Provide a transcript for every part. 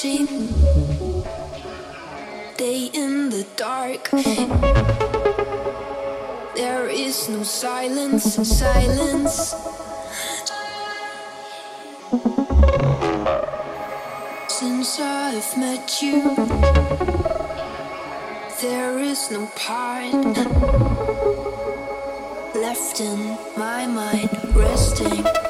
Day in the dark. There is no silence, silence. Since I've met you, there is no part left in my mind resting.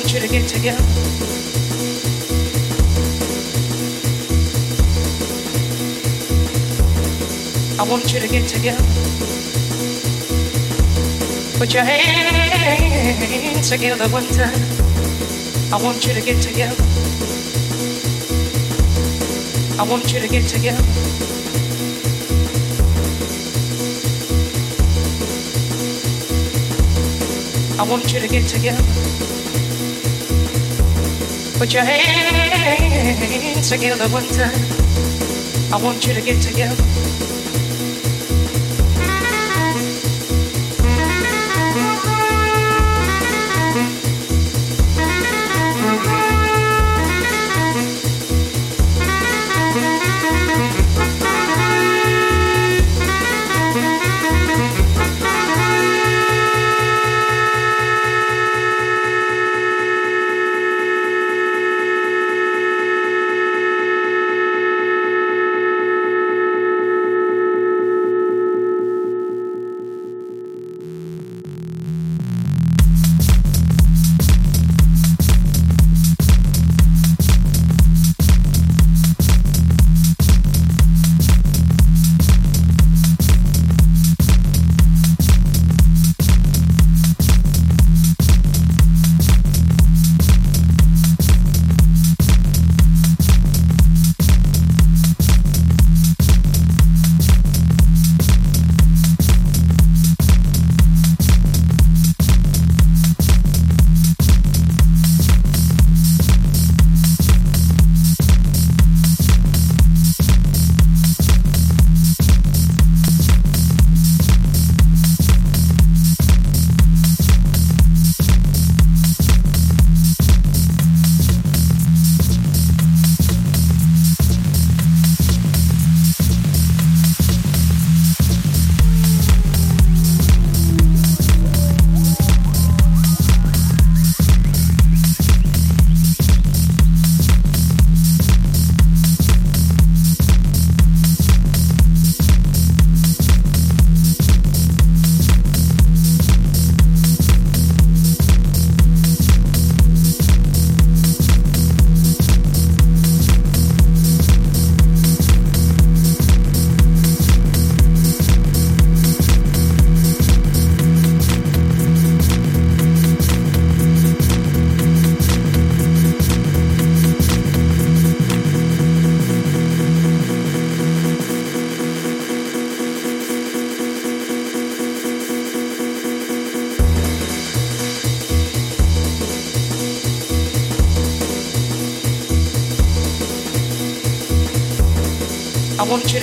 want you to get together. I want you to get together. Put your hands together one time. I want you to get together. I want you to get together. I want you to get together. Put your hands together one time. I want you to get together.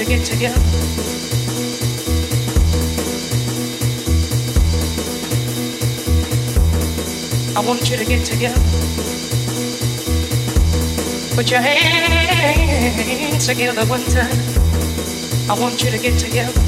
Get together. I want you to get together. Put your hands together one time. I want you to get together.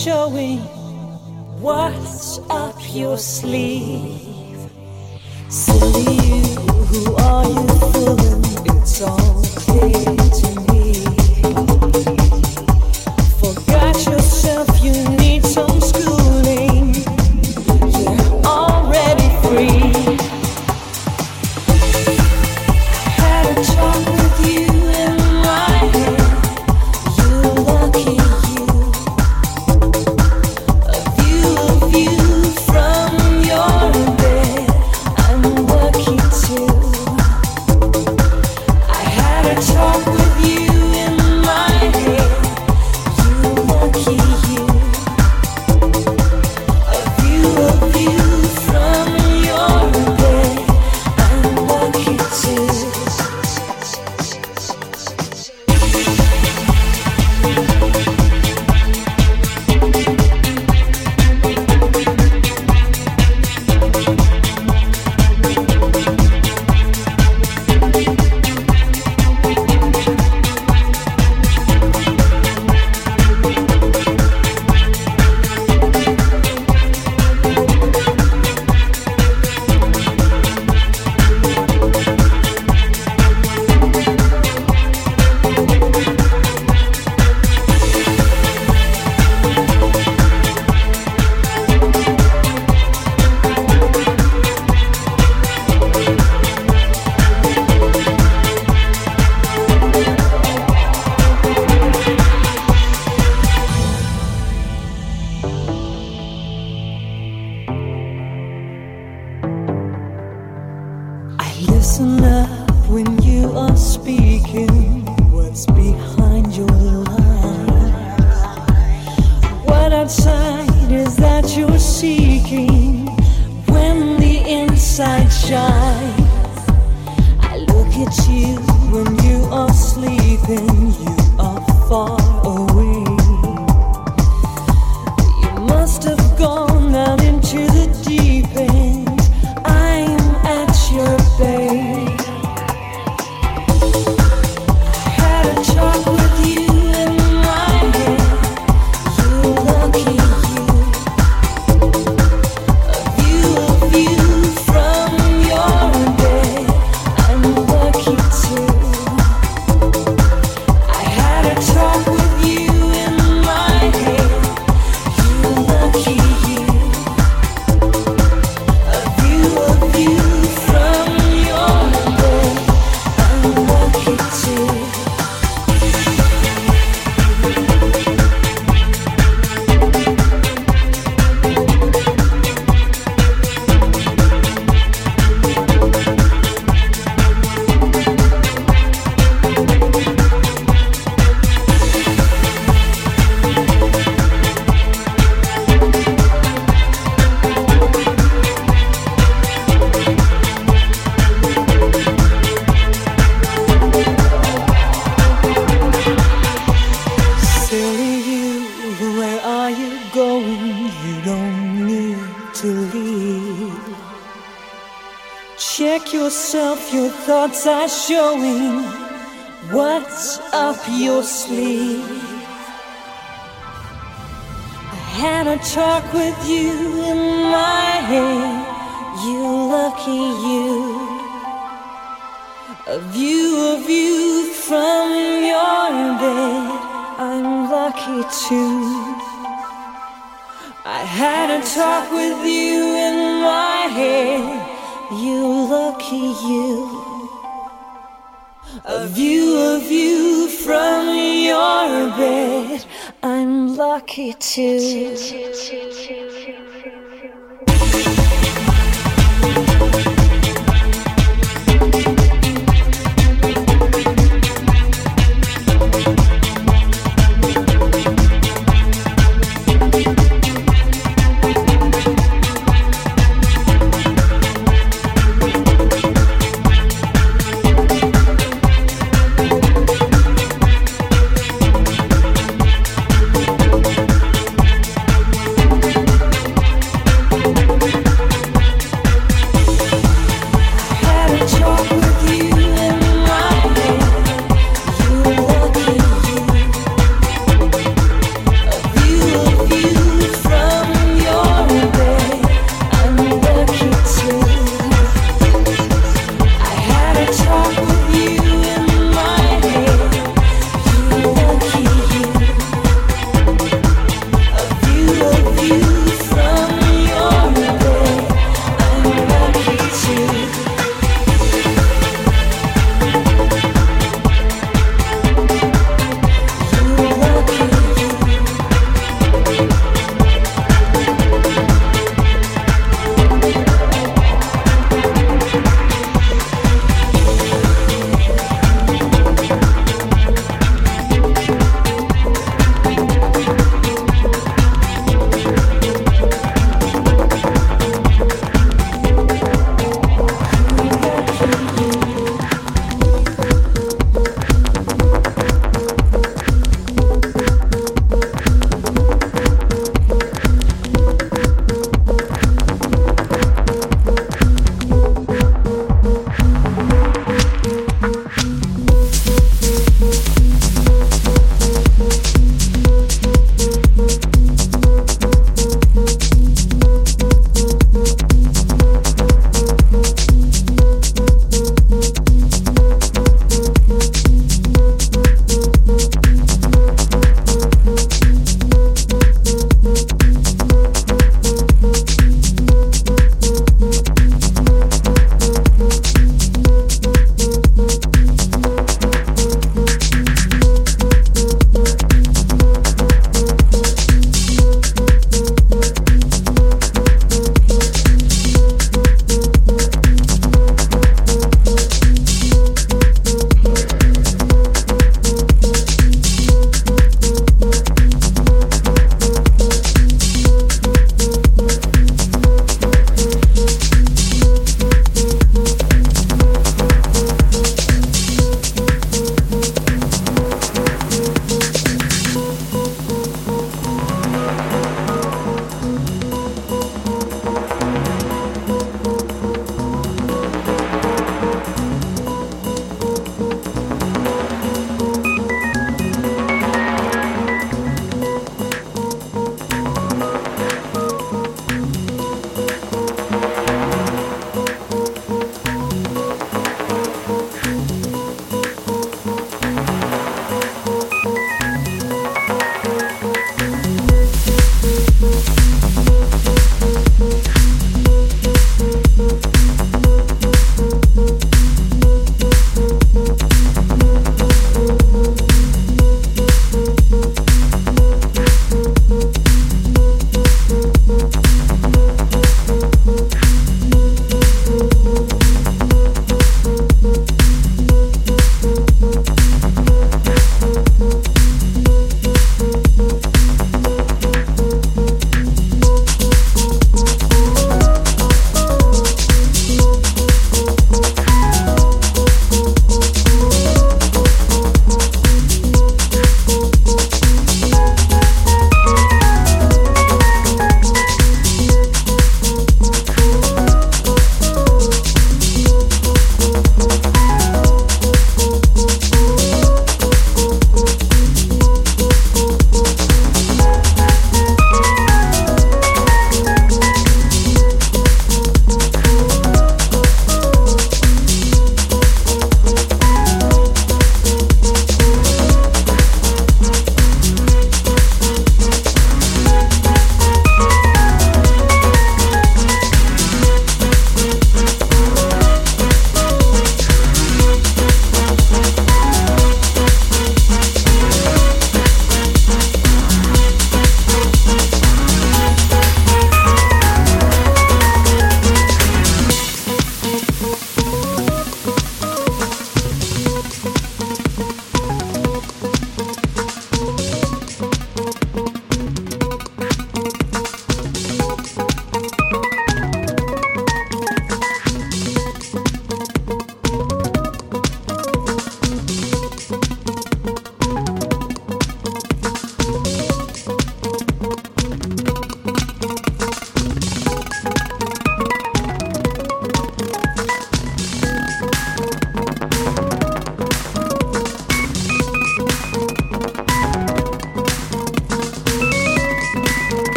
Showing